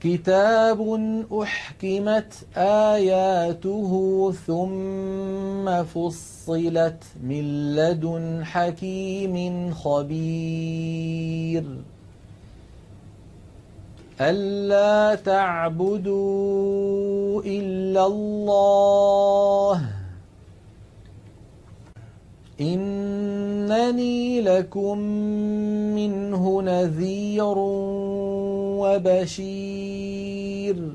كتاب أحكمت آياته ثم فصلت من لدن حكيم خبير ألا تعبدوا إلا الله إنني لكم منه نذير وبشير.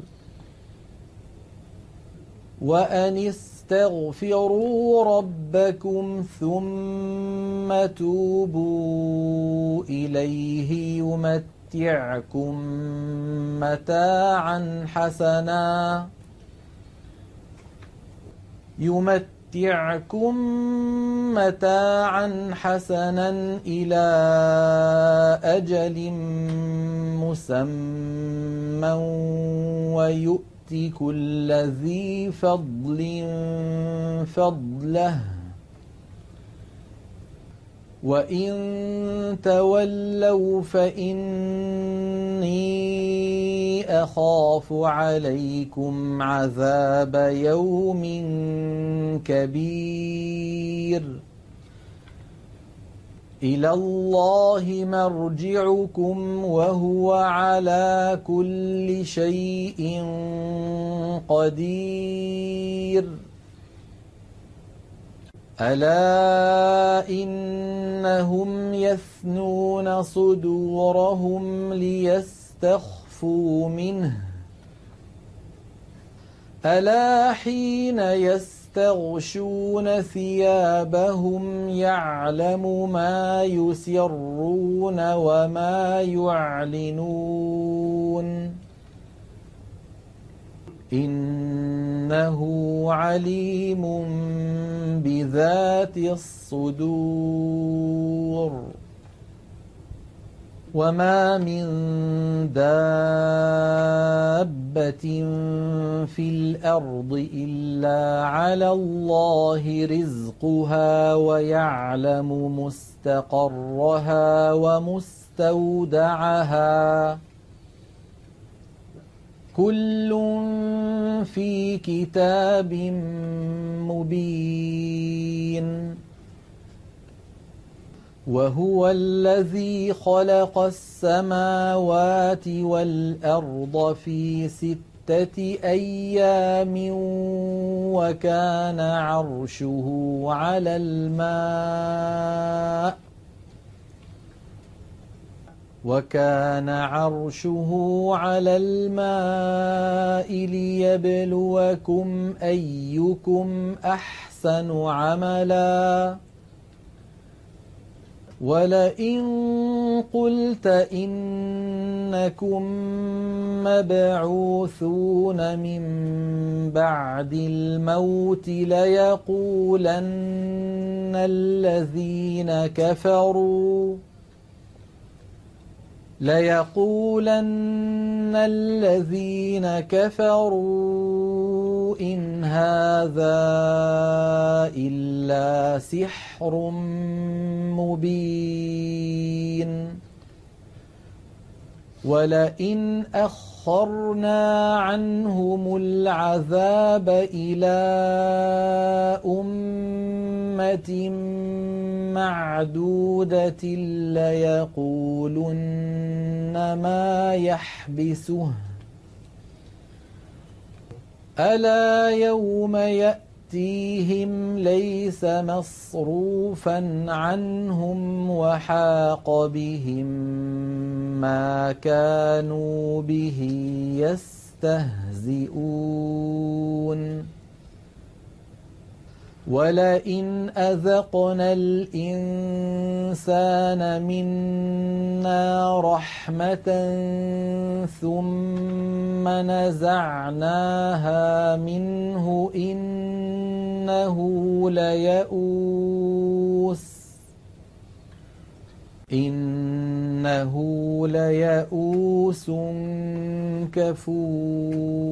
وأن استغفروا ربكم ثم توبوا إليه يمتعكم متاعا حسنا. يمتعكم متاعا حسنا إلى أجل مسمى ويؤت كل ذي فضل فضله وإن تولوا فإني أخاف عليكم عذاب يوم كبير إلى الله مرجعكم وهو على كل شيء قدير ألا إنهم يثنون صدورهم ليستخفوا منه ألا حين يستغشون ثيابهم يعلم ما يسرون وما يعلنون إنه عليم بذات الصدور. وما من دابة في الأرض إلا على الله رزقها ويعلم مستقرها ومستودعها. كل في كتاب مبين. وهو الذي خلق السماوات والأرض في ستة أيام وكان عرشه على الماء. وكان عرشه على الماء ليبلوكم أيكم أحسن عملا. ولئن قلت إنكم مبعوثون من بعد الموت ليقولن الذين كفروا ليقولن الذين كفروا إن هذا إلا سحر مبين. ولئن أخرنا عنهم العذاب إلى أمة معدودة ليقولن ما يحبسه. ألا يوم يأتيهم ليس مصروفا عنهم وحاق بهم ما كانوا به يستهزئون. ولئن أذقنا الإنسان منا رحمة ثم نزعناها منه إنه ليئوس إن إنه ليئوس كفور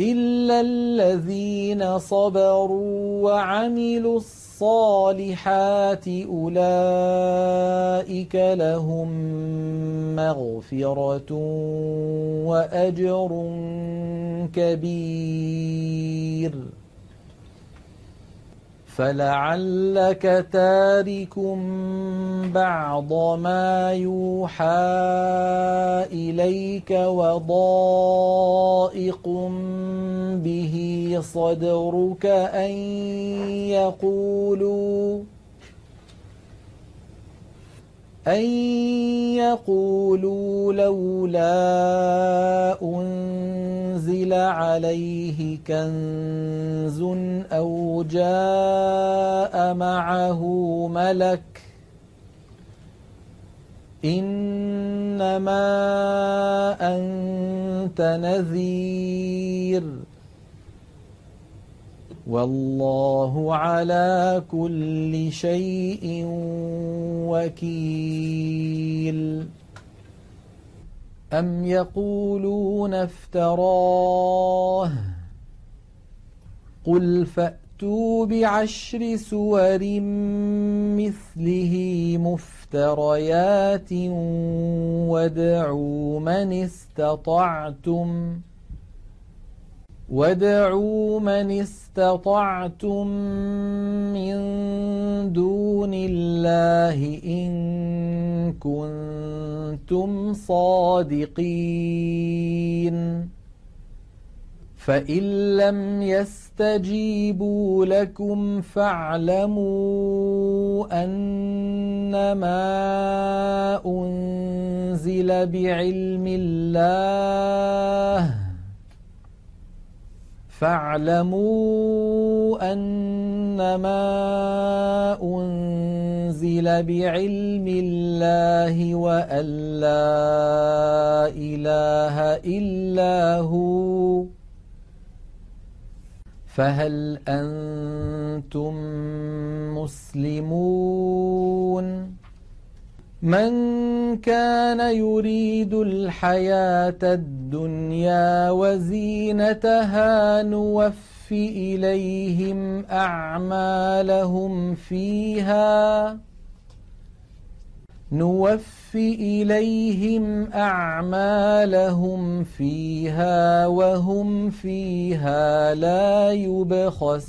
إلا الذين صبروا وعملوا الصالحات أولئك لهم مغفرة وأجر كبير فلعلك تارك بعض ما يوحى إليك وضائق به صدرك أن يقولوا أن يقولوا لولا أنزل عليه كنز أو جاء معه ملك إنما أنت نذير والله على كل شيء وكيل. أم يقولون افتراه؟ قل فأتوا بعشر سور مثله مفتريات وادعوا من استطعتم. وادعوا من استطعتم من دون الله إن كنتم صادقين فإن لم يستجيبوا لكم فاعلموا أنما أنزل بعلم الله فاعلموا أنما أنزل بعلم الله وأن لا إله إلا هو. فهل أنتم مسلمون؟ من كان يريد الحياة الدنيا وزينتها نوف إليهم أعمالهم فيها نوف إليهم أعمالهم فيها وهم فيها لا يبخسون.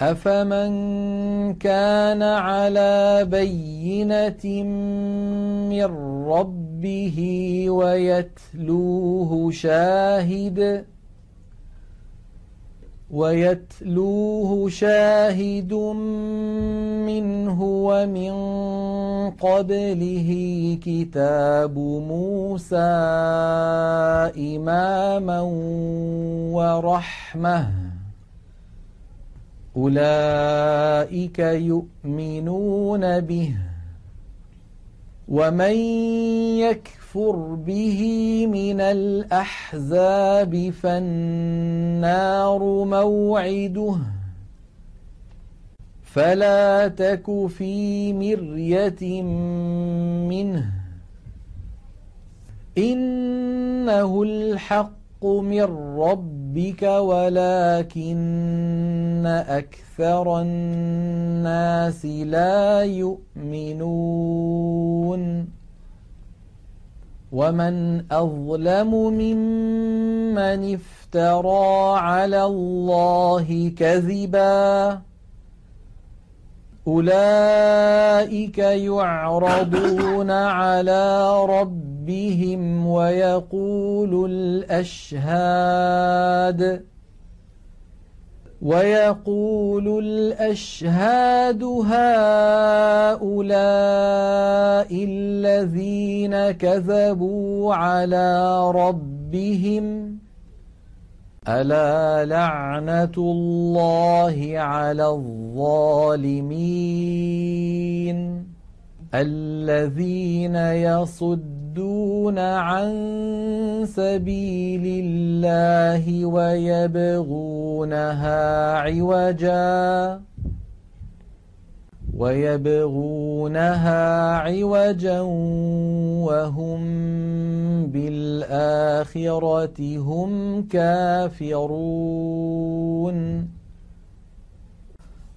أفمن كان على بينة من ربه ويتلوه شاهد ويتلوه شاهد منه ومن قبله كتاب موسى إماما ورحمه أولئك يؤمنون به ومن يكفر به من الأحزاب فالنار موعده فلا تك في مرية منه إنه الحق من ربك ولكن أكثر الناس لا يؤمنون. ومن أظلم ممن افترى على الله كذباً أولئك يعرضون على ربهم ويقول الأشهاد ويقول الأشهاد هؤلاء الذين كذبوا على ربهم. ألا لعنة الله على الظالمين الذين يصدون عن سبيل الله ويبغونها عوجاً ويبغونها عوجا وهم بالآخرة هم كافرون.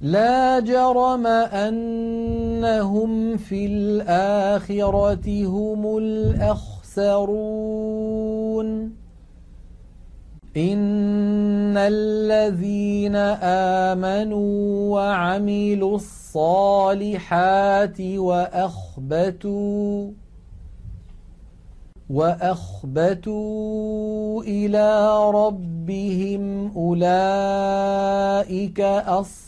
لا جرم أنهم في الآخرة هم الأخسرون. إن الذين آمنوا وعملوا الصالحات وأخبتوا وأخبتوا إلى ربهم أولئك أصحاب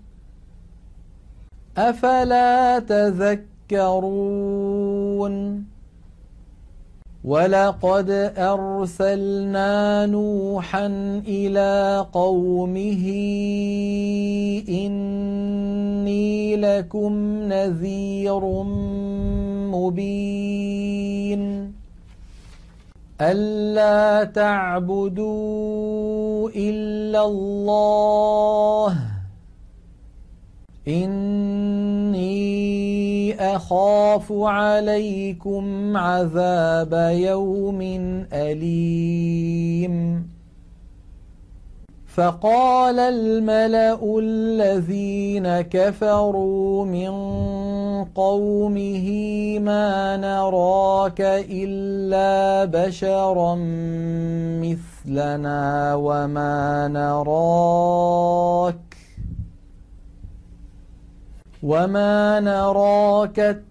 أفلا تذكرون؟ ولقد أرسلنا نوحا إلى قومه إني لكم نذير مبين. ألا تعبدوا إلا الله. إني أخاف عليكم عذاب يوم أليم. فقال الملأ الذين كفروا من قومه ما نراك إلا بشرا مثلنا وما نراك وما نراك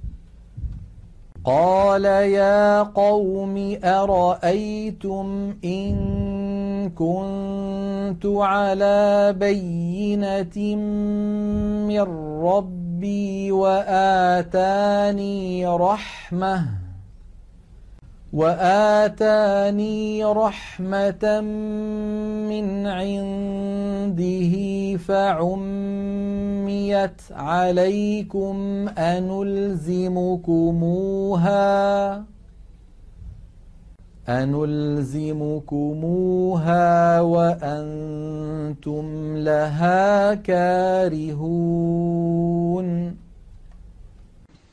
قال يا قوم أرأيتم إن كنت على بينة من ربي وآتاني رحمة وآتاني رحمة من عنده فعميت عليكم أنلزمكموها أنلزمكموها وأنتم لها كارهون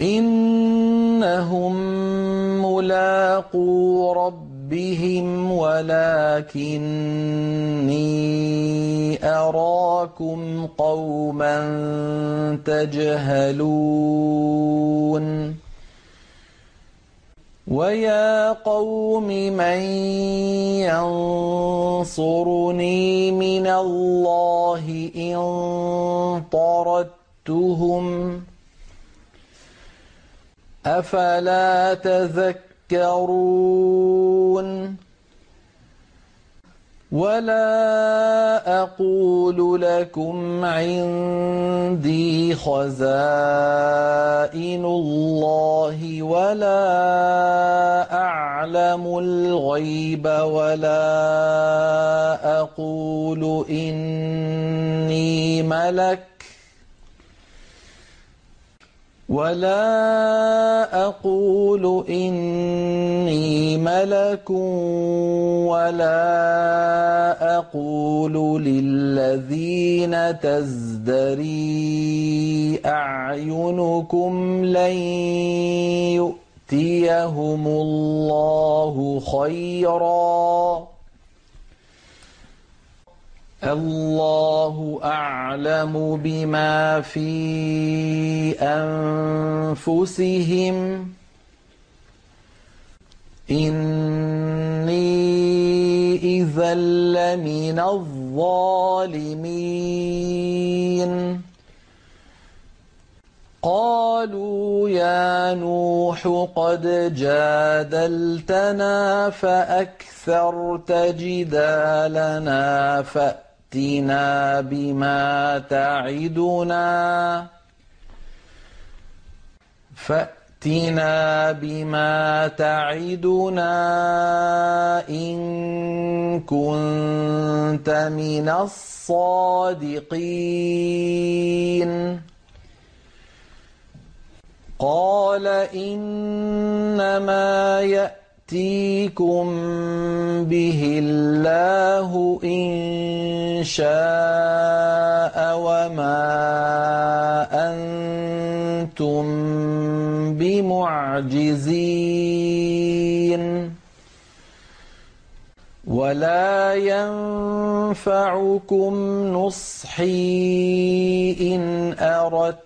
إنهم ملاقو ربهم ولكني أراكم قوما تجهلون. ويا قوم من ينصرني من الله إن طردتهم أفلا تذكرون؟ ولا أقول لكم عندي خزائن الله ولا أعلم الغيب ولا أقول إني ملك ولا أقول إني ملك ولا أقول للذين تزدري أعينكم لن يؤتيهم الله خيراً الله أعلم بما في أنفسهم. إني إذا لمن الظالمين. قالوا يا نوح قد جادلتنا فأكثرت جدالنا فأ فأتنا بما تعدنا. فأتنا بما تعدنا إن كنت من الصادقين. قال إنما يأتي يأتيكم به الله إن شاء وما أنتم بمعجزين ولا ينفعكم نصحي إن أردت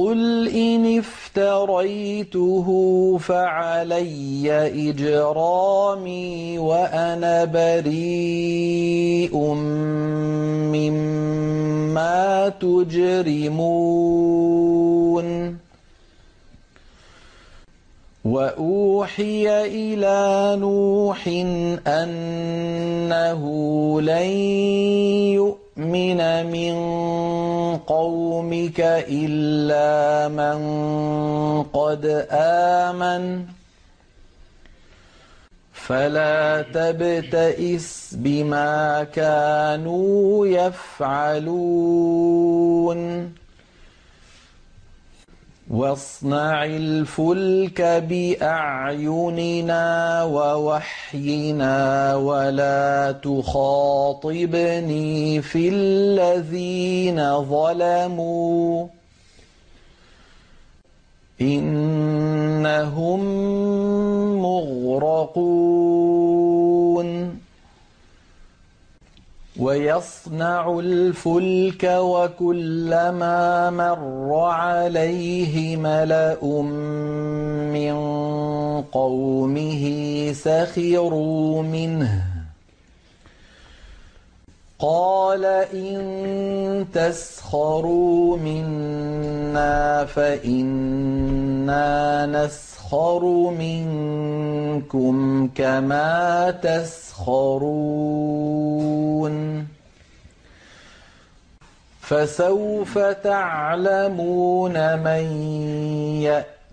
قل إن افتريته فعلي إجرامي وأنا بريء مما تجرمون وأوحي إلى نوح أنه لن يؤمن من قومك إلا من قد آمن فلا تبتئس بما كانوا يفعلون. واصنع الفلك بأعيننا ووحينا ولا تخاطبني في الذين ظلموا. إنهم مغرقون. ويصنع الفلك وكلما مر عليه ملأ من قومه سخروا منه. قال ان تسخروا منا فانا نسخر منكم كما تسخرون فسوف تعلمون من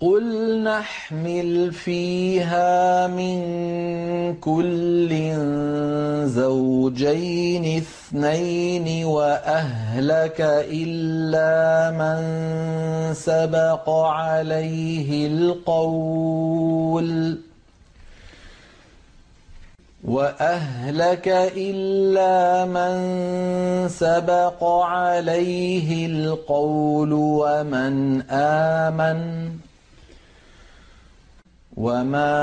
قل نحمل فيها من كل زوجين اثنين واهلك الا من سبق عليه القول واهلك الا من سبق عليه القول ومن امن وما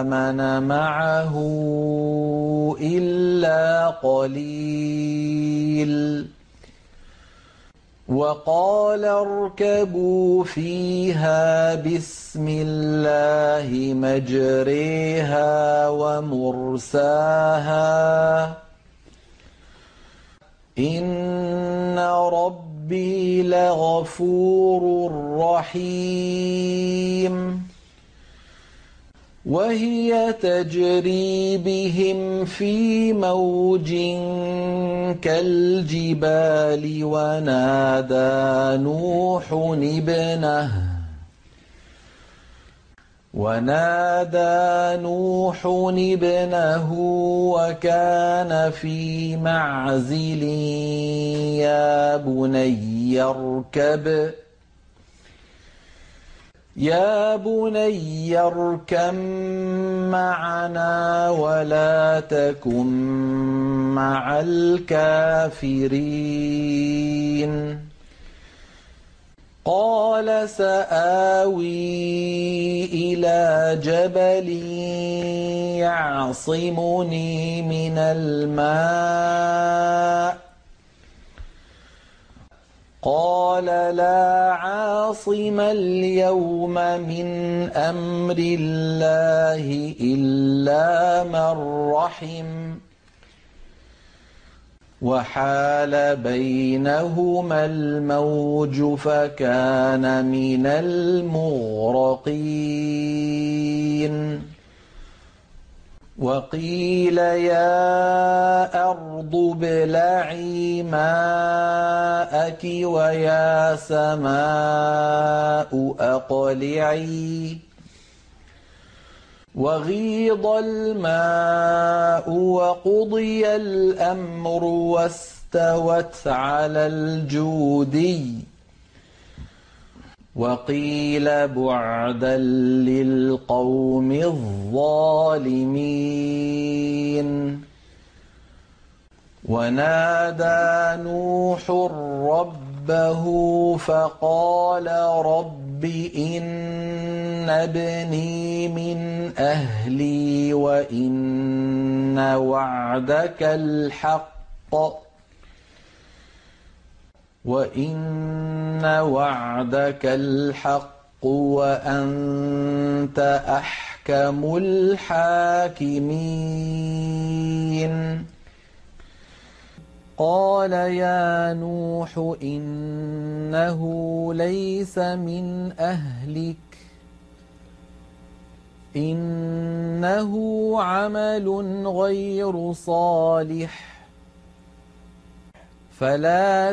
امن معه الا قليل وقال اركبوا فيها بسم الله مجريها ومرساها ان ربي لغفور رحيم وهي تجري بهم في موج كالجبال ونادى نوح ابنه. ونادى نوح ابنه وكان في معزل يا بني اركب يا بني اركم معنا ولا تكن مع الكافرين قال سآوي إلى جبل يعصمني من الماء قال لا عاصم اليوم من أمر الله إلا من رحم. وحال بينهما الموج فكان من المغرقين. وقيل يا أرض ابلعي ماءك ويا سماء أقلعي. وغيض الماء وقضي الأمر واستوت على الجودي. وقيل بعدا للقوم الظالمين. ونادى نوح ربه فقال رب إن ابني من أهلي وإن وعدك الحق. وان وعدك الحق وانت احكم الحاكمين قال يا نوح إنه ليس من أهلك إنه عمل غير صالح فلا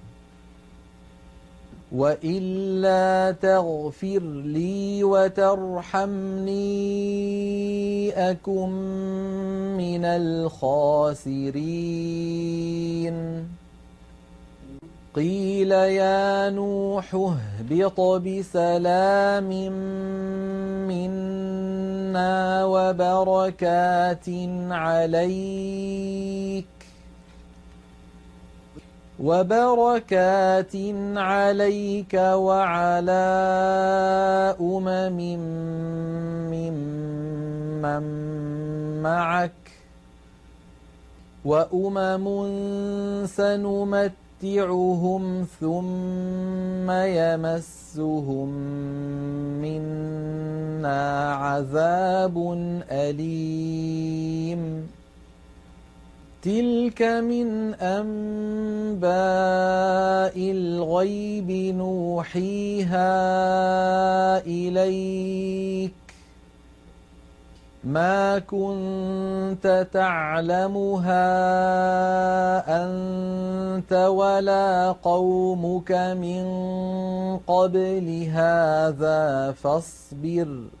وإلا تغفر لي وترحمني أكن من الخاسرين. قيل يا نوح اهبط بسلام منا وبركات عليك. وبركات عليك وعلى أمم ممن معك وأمم سنمتعهم ثم يمسهم منا عذاب أليم. تلك من أنباء الغيب نوحيها إليك ما كنت تعلمها أنت ولا قومك من قبل هذا فاصبر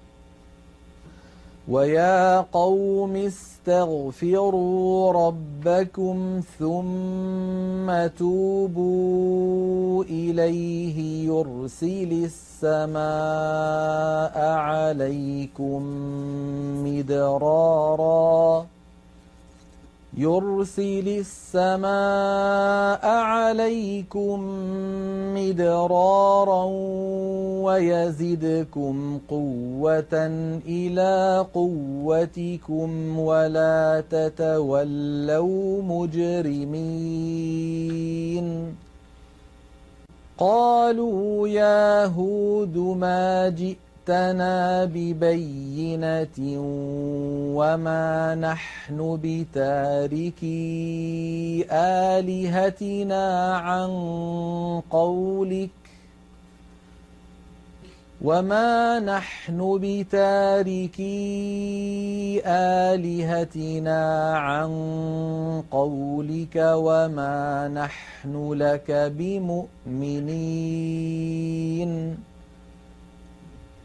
ويا قوم استغفروا ربكم ثم توبوا إليه يرسل السماء عليكم مدرارا يرسل السماء عليكم مدرارا ويزدكم قوة إلى قوتكم ولا تتولوا مجرمين. قالوا يا هود ما جئت جئتنا ببينة وما نحن بتاركي آلهتنا عن قولك وما نحن بتاركي آلهتنا عن قولك وما نحن لك بمؤمنين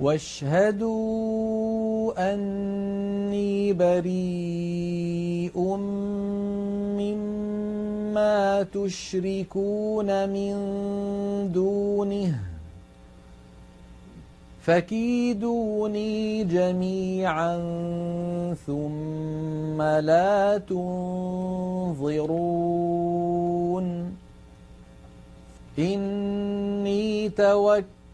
واشهدوا أني بريء مما ما تشركون من دونه فكيدوني جميعا ثم لا تنظرون. إني توكلت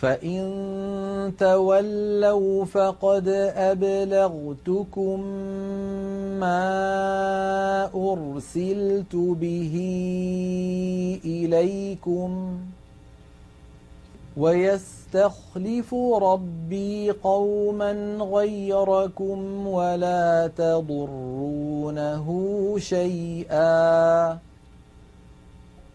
فإن تولوا فقد أبلغتكم ما أرسلت به إليكم ويستخلف ربي قوما غيركم ولا تضرونه شيئا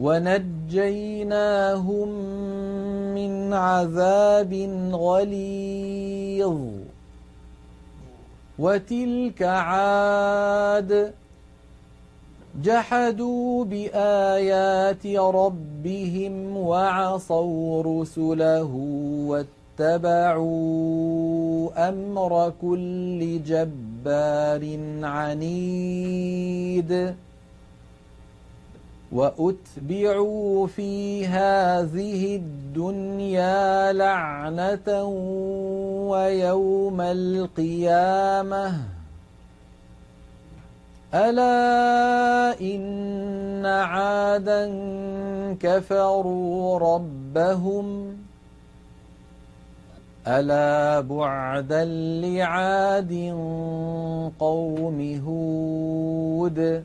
ونجيناهم من عذاب غليظ. وتلك عاد جحدوا بآيات ربهم وعصوا رسله واتبعوا أمر كل جبار عنيد. وأتبعوا في هذه الدنيا لعنة ويوم القيامة. ألا إن عادا كفروا ربهم. ألا بعدا لعاد قوم هود.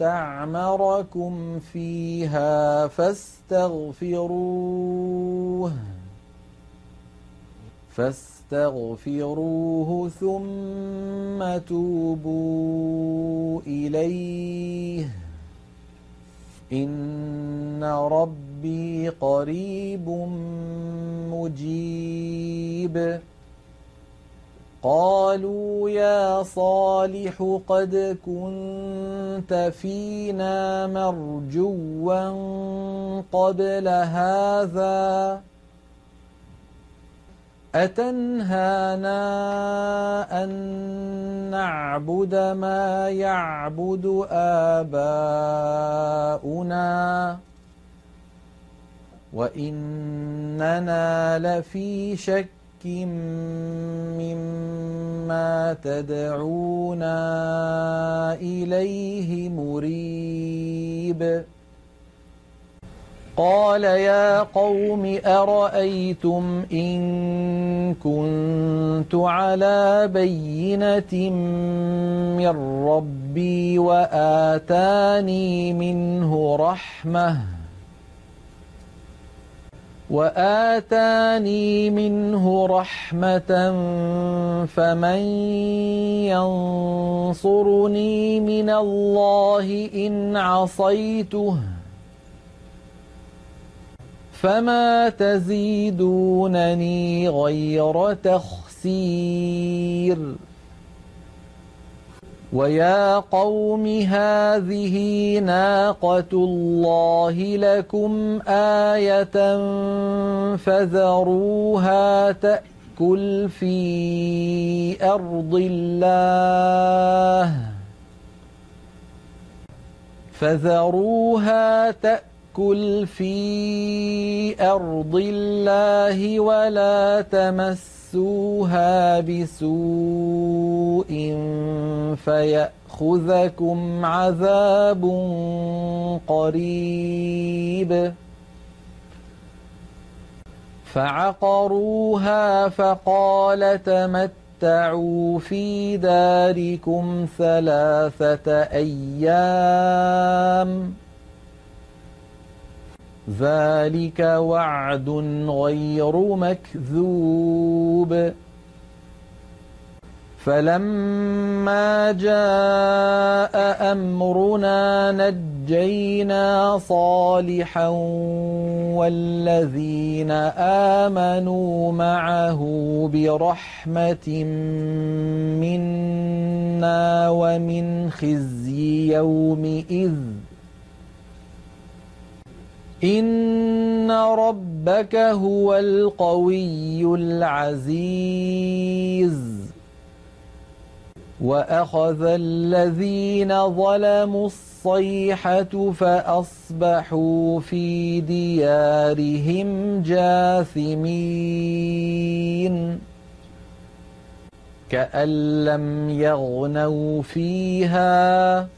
واستعمركم فيها فاستغفروه. فاستغفروه ثم توبوا إليه. إن ربي قريب مجيب. قالوا يا صالح قد كنت فينا مرجوا قبل هذا. أتنهانا أن نعبد ما يعبد آباؤنا؟ وإننا لفي شك مما تدعونا إليه مريب قال يا قوم أرأيتم إن كنت على بينة من ربي وآتاني منه رحمةً وآتاني منه رحمة فمن ينصرني من الله إن عصيته فما تزيدونني غير تخسير ويا قوم هذه ناقة الله لكم آية فذروها تأكل في أرض الله فذروها تأكل في أرض الله ولا تمس تمسوها بسوء فيأخذكم عذاب قريب فعقروها فقال تمتعوا في داركم ثلاثة أيام ذلك وعد غير مكذوب. فلما جاء امرنا نجينا صالحا والذين امنوا معه برحمه منا ومن خزي يومئذ إن ربك هو القوي العزيز وأخذ الذين ظلموا الصيحة فأصبحوا في ديارهم جاثمين كأن لم يغنوا فيها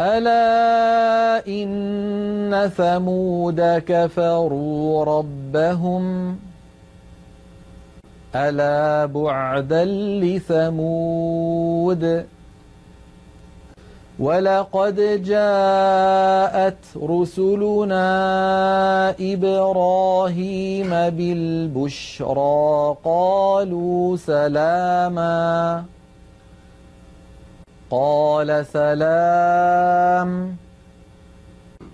ألا إن ثمود كفروا ربهم ألا بعدا لثمود ولقد جاءت رسلنا إبراهيم بالبشرى قالوا سلاماً قال سلام.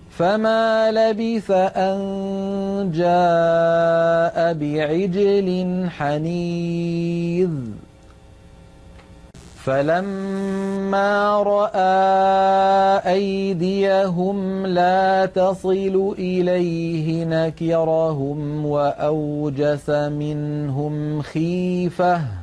فما لبث أن جاء بعجل حنيذ. فلما رأى أيديهم لا تصل إليه نكرهم وأوجس منهم خيفة.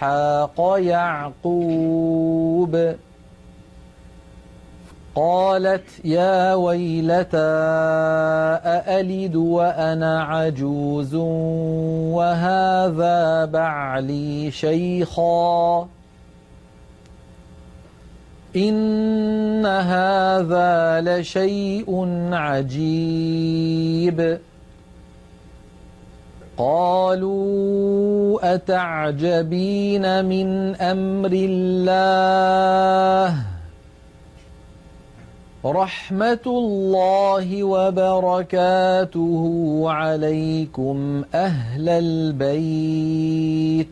إسحاق يعقوب قالت يا ويلتى أألد وأنا عجوز وهذا بعلي شيخا إن هذا لشيء عجيب قالوا أتعجبين من أمر الله؟ رحمة الله وبركاته عليكم أهل البيت.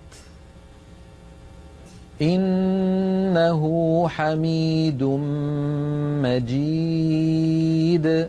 إنه حميد مجيد.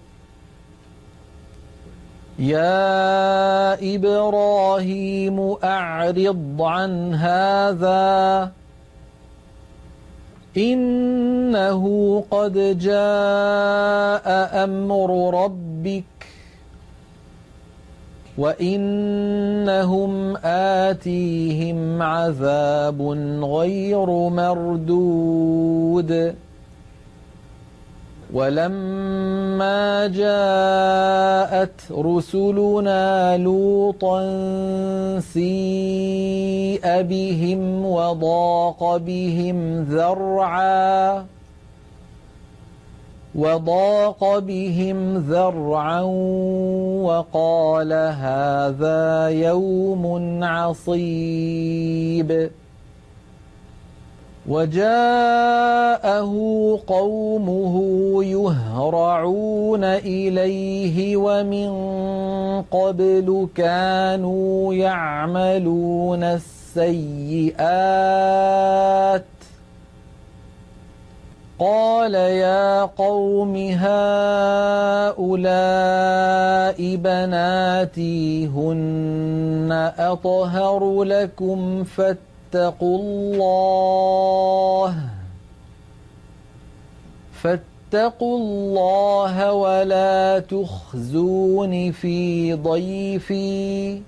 يا إبراهيم أعرض عن هذا. إنه قد جاء أمر ربك وإنهم آتيهم عذاب غير مردود. ولما جاءت رسلنا لوطا سيء بهم وضاق بهم ذرعا وضاق بهم ذرعا وقال هذا يوم عصيب. وجاءه قومه يهرعون إليه ومن قبل كانوا يعملون السيئات. قال يا قوم هؤلاء بناتي هن أطهر لكم فاتقوا فاتقوا الله. فاتقوا الله ولا تخزون في ضيفي.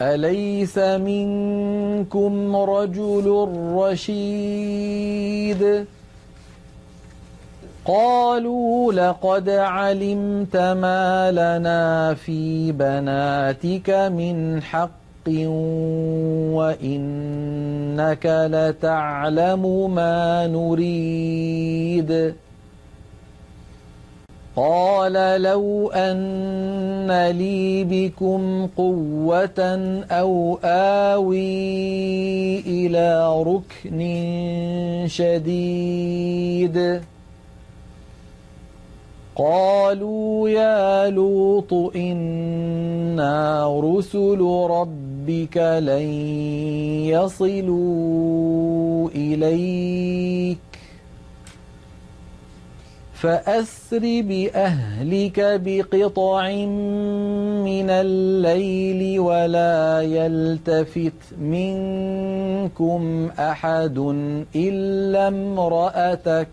أليس منكم رجل رشيد؟ قالوا لقد علمت ما لنا في بناتك من حق وإنك لتعلم ما نريد. قال لو أن لي بكم قوة أو آوي إلى ركن شديد. قالوا يا لوط إنا رسل ربك لن يصلوا إليك فأسر بأهلك بقطع من الليل ولا يلتفت منكم أحد إلا امرأتك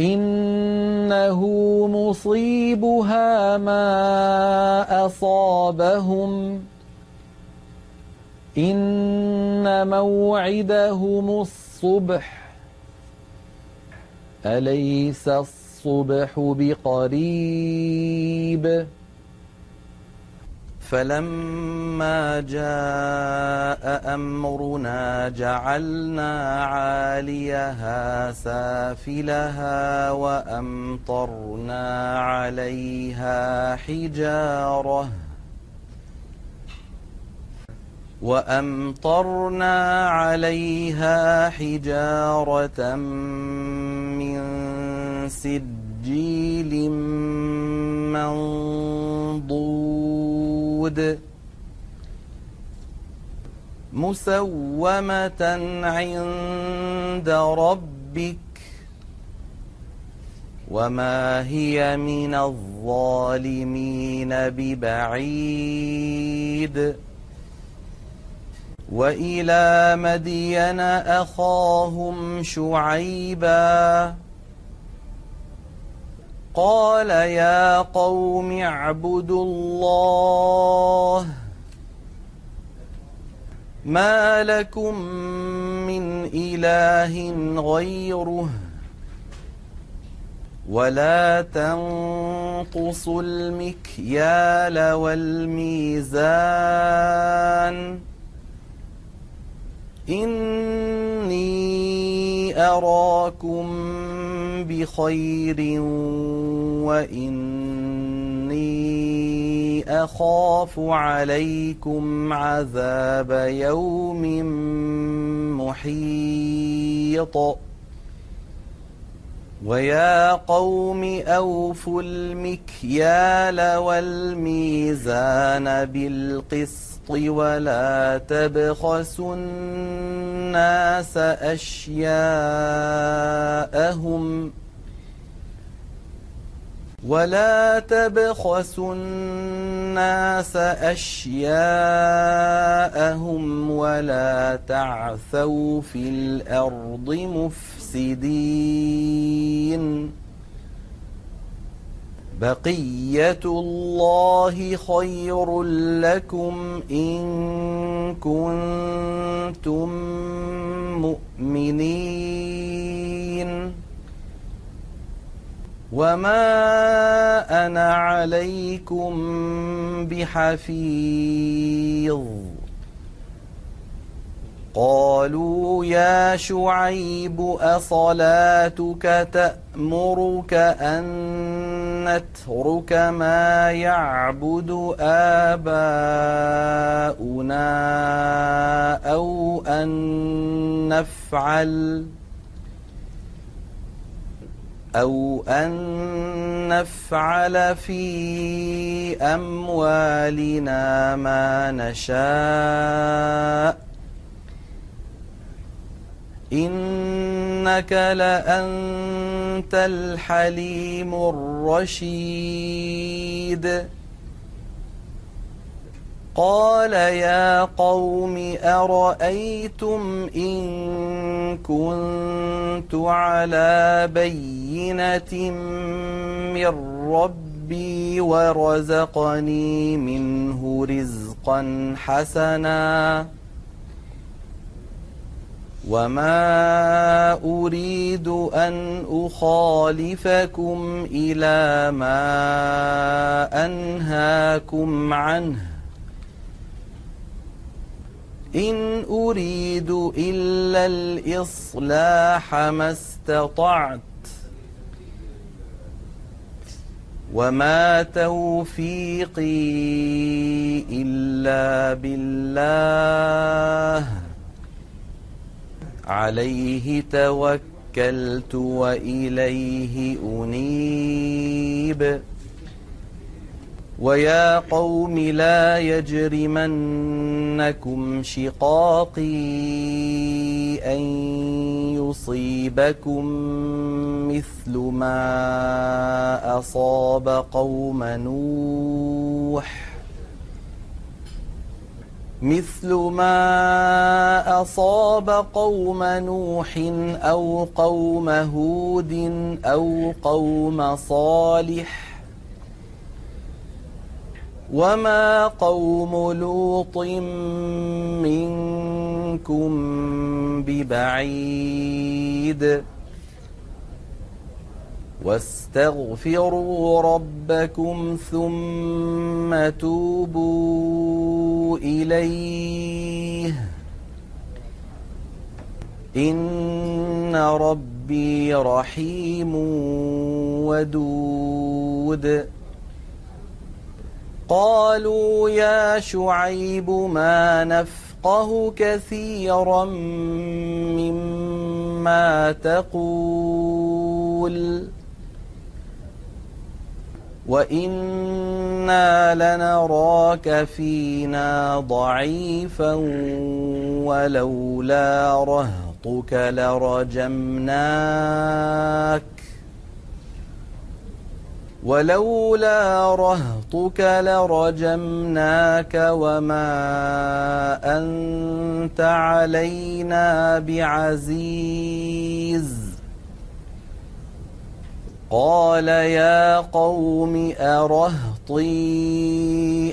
إنه مصيبها ما أصابهم. إن موعدهم الصبح. أليس الصبح بقريب؟ فلما جاء أمرنا جعلنا عاليها سافلها وأمطرنا عليها حجارة وأمطرنا عليها حجارة من سجيل منضود مسومة عند ربك وما هي من الظالمين ببعيد. وإلى مدين أخاهم شعيباً قال يا قوم اعبدوا الله ما لكم من إله غيره ولا تنقصوا المكيال والميزان إني أراكم بخير وإني أخاف عليكم عذاب يوم محيط. ويا قوم أوفوا المكيال والميزان بالقسط ولا تبخسوا الناس أشياءهم ولا تبخسوا الناس أشياءهم ولا تعثوا في الأرض مفسدين بقية الله خير لكم إن كنتم مؤمنين. وما أنا عليكم بحفيظ. قالوا يا شعيب أصلاتك تأمرك أن نترك ما يعبد آباؤنا أو أن نفعل أو أن نفعل في أموالنا ما نشاء إنك لأنت الحليم الرشيد. قال يا قوم أرأيتم إن كنت على بينة من ربي ورزقني منه رزقا حسناً. وما أريد أن أخالفكم إلى ما أنهاكم عنه إن أريد إلا الإصلاح ما استطعت وما توفيقي إلا بالله عليه توكلت وإليه أنيب. ويا قوم لا يجرمنكم شقاقي أن يصيبكم مثل ما أصاب قوم نوح. مثل ما أصاب قوم نوح أو قوم هود أو قوم صالح وما قوم لوط منكم ببعيد واستغفروا ربكم ثم توبوا إليه. إن ربي رحيم ودود. قالوا يا شعيب ما نفقه كثيرا مما تقول. وإنا لنراك فينا ضعيفا ولولا رهطك لرجمناك ولولا رهطك لرجمناك وما أنت علينا بعزيز قال يا قوم أرهطي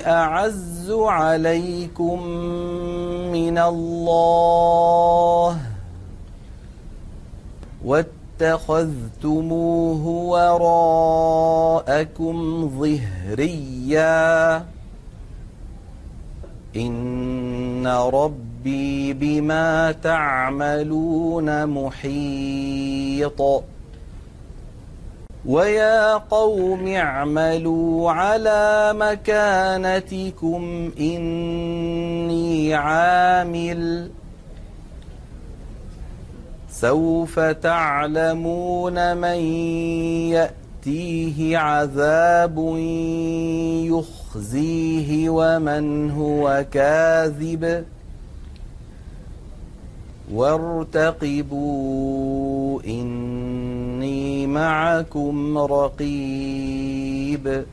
أعز عليكم من الله واتخذتموه وراءكم ظهريا. إن ربي بما تعملون محيط. ويا قوم اعملوا على مكانتكم إني عامل سوف تعلمون من يأتيه عذاب يخزيه ومن هو كاذب وارتقبوا إني معكم رقيب.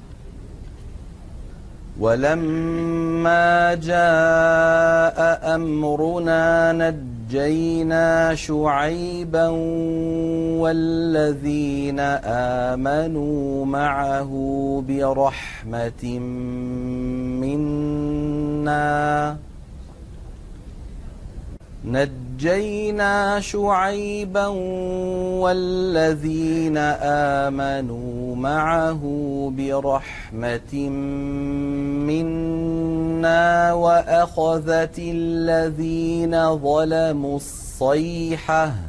ولما جاء أمرنا نجد ونجينا شعيبا والذين آمنوا معه برحمة منا. نجينا شعيبا والذين آمنوا معه برحمة منا وأخذت الذين ظلموا الصيحة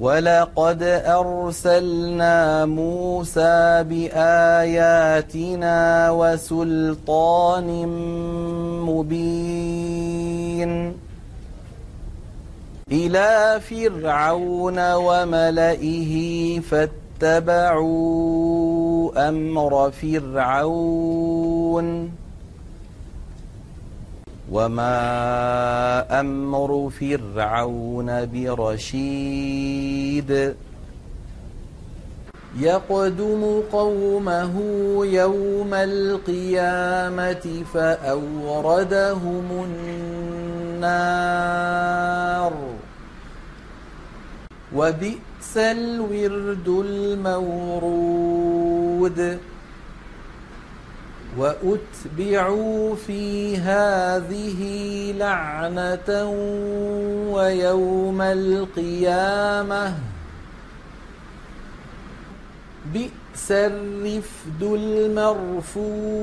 ولقد أرسلنا موسى بآياتنا وسلطان مبين إلى فرعون وملئه فاتبعوا أمر فرعون وما أمر فرعون برشيد يقدم قومه يوم القيامة فأوردهم النار وبئس الورد المورود وأتبعوا في هذه لعنة ويوم القيامة. بئس الرفد المرفود.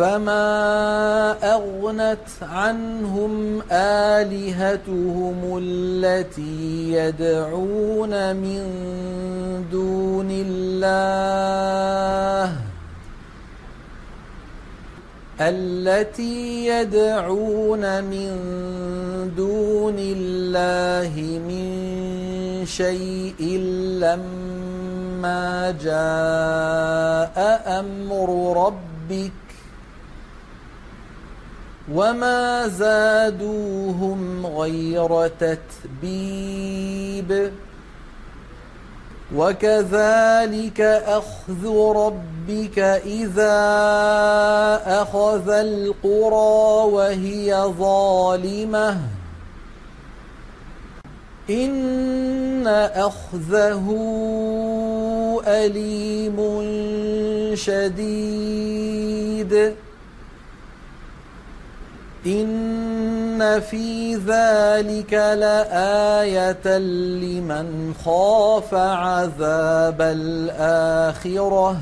فما أغنت عنهم آلهتهم التي يدعون من دون الله التي يدعون من دون الله من شيء لما جاء أمر ربك وما زادوهم غير تتبيب وكذلك أخذ ربك إذا أخذ القرى وهي ظالمة إن أخذه أليم شديد إن في ذلك لآية لمن خاف عذاب الآخرة.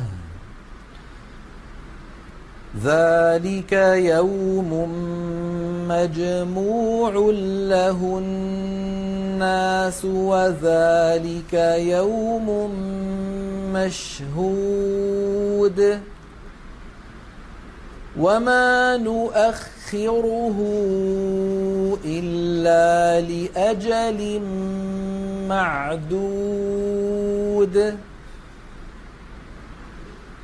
ذلك يوم مجموع له الناس وذلك يوم مشهود. وما نؤخره إلا لأجل معدود.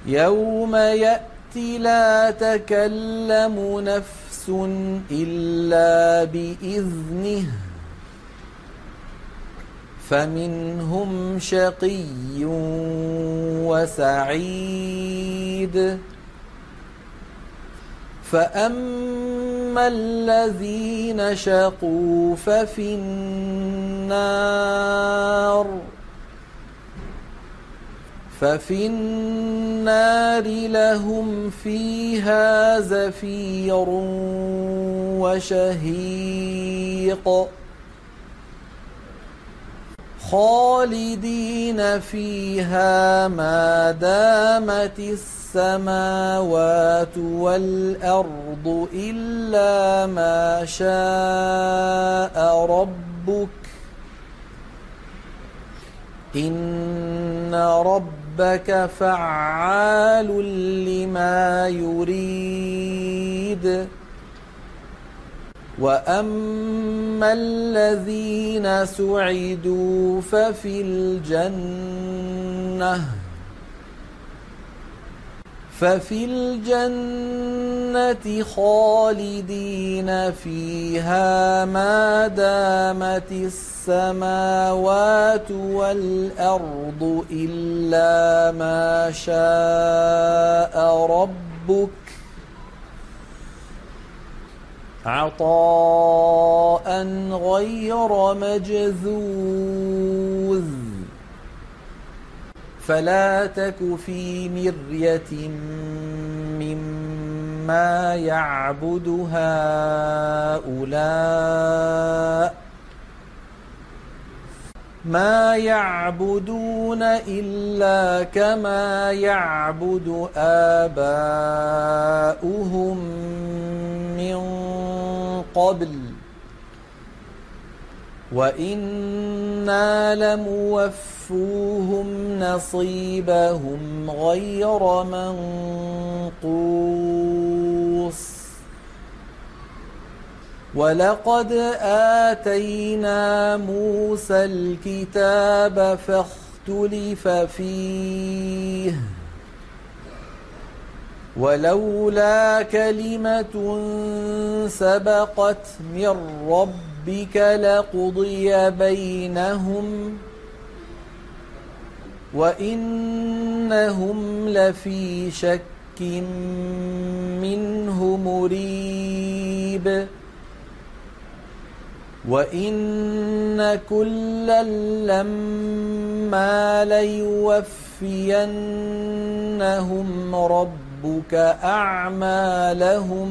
يوم يأتي لا تكلم نفس إلا بإذنه فمنهم شقي وسعيد. فأما الذين شقوا ففي النار ففي النار لهم فيها زفير وشهيق خالدين فيها ما دامت السماوات والأرض إلا ما شاء ربك إن ربك فعال لما يريد. وأما الذين سعدوا ففي الجنة ففي الجنة خالدين فيها ما دامت السماوات والأرض إلا ما شاء ربك عطاء غير مجذوذ. فلا تك في مرية مما يعبد هؤلاء ما يعبدون إلا كما يعبد آباؤهم من قبل وإنا لموفوهم نصيبهم غير منقوص ولقد آتينا موسى الكتاب فاختلف فيه ولولا كلمة سبقت من ربك لقضي بينهم وإنهم لفي شك منه مريب وإن كلا لما ليوفينهم رب ربك أعمالهم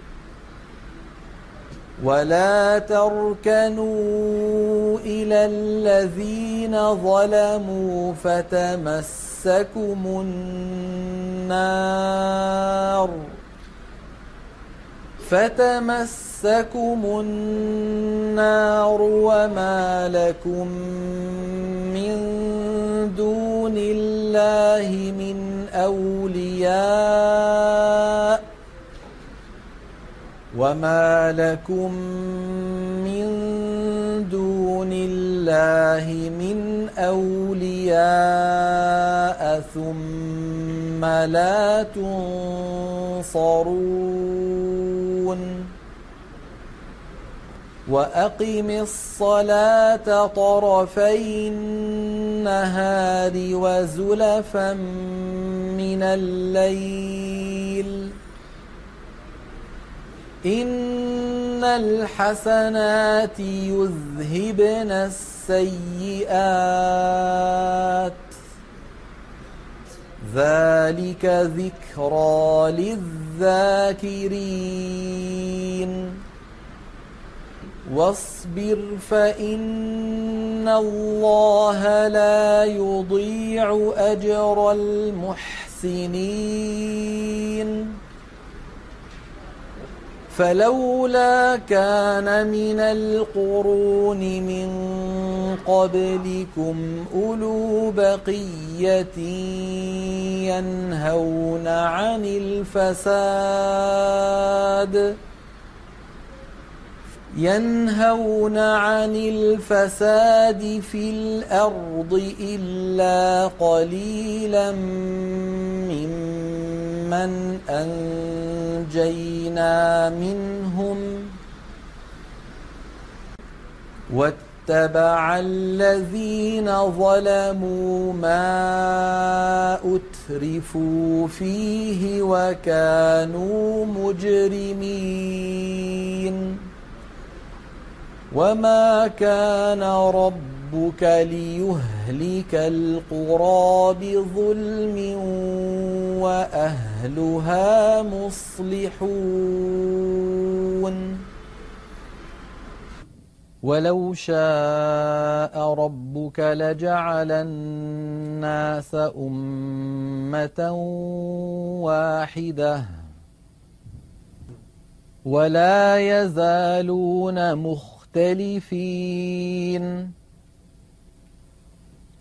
ولا تركنوا إلى الذين ظلموا فتمسكم النار فتمسكم النار وما لكم من دون الله من أولياء وما لكم من دون الله من أولياء ثم لا تنصرون وأقم الصلاة طرفي النهار وزلفا من الليل إن الحسنات يذهبن السيئات. ذلك ذكرى للذاكرين. واصبر فإن الله لا يضيع أجر المحسنين. فلولا كان من القرون من قبلكم أولو بقية ينهون عن الفساد ۖ ينهون عن الفساد في الأرض إلا قليلا ممن أنجينا منهم واتبع الذين ظلموا ما أترفوا فيه وكانوا مجرمين وما كان ربك ليهلك القرى بظلم وأهلها مصلحون. ولو شاء ربك لجعل الناس أمة واحدة ولا يزالون مختلفين.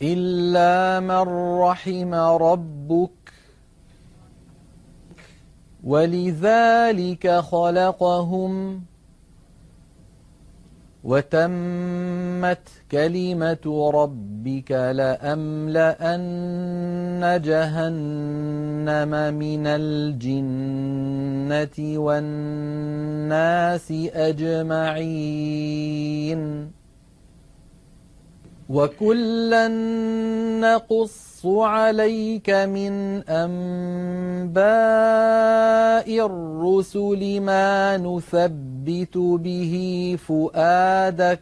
إلا من رحم ربك. ولذلك خلقهم وتمت كلمة ربك لأملأن جهنم من الجنة والناس أجمعين. وكلا نقص عليك من أنباء الرسل ما نثبت به فؤادك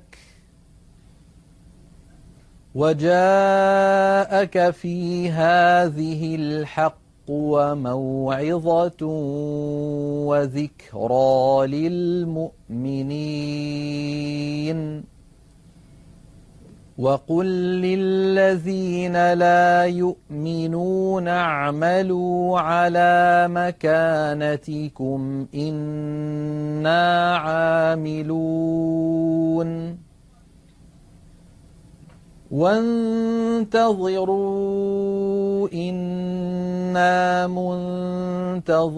وجاءك في هذه الحق وموعظة وذكرى للمؤمنين وقل للذين لا يؤمنون اعملوا على مكانتكم أنا عاملون وانتظروا أنا منتظرون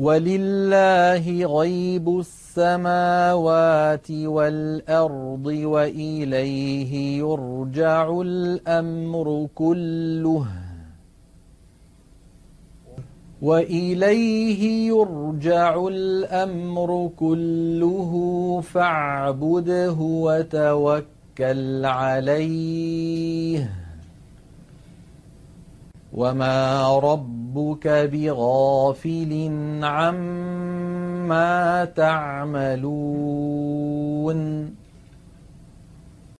ولله غيب السماوات والأرض وإليه يرجع الأمر كله. وإليه يرجع الأمر كله فاعبده وتوكل عليه. وما ربك بغافل عما تعملون.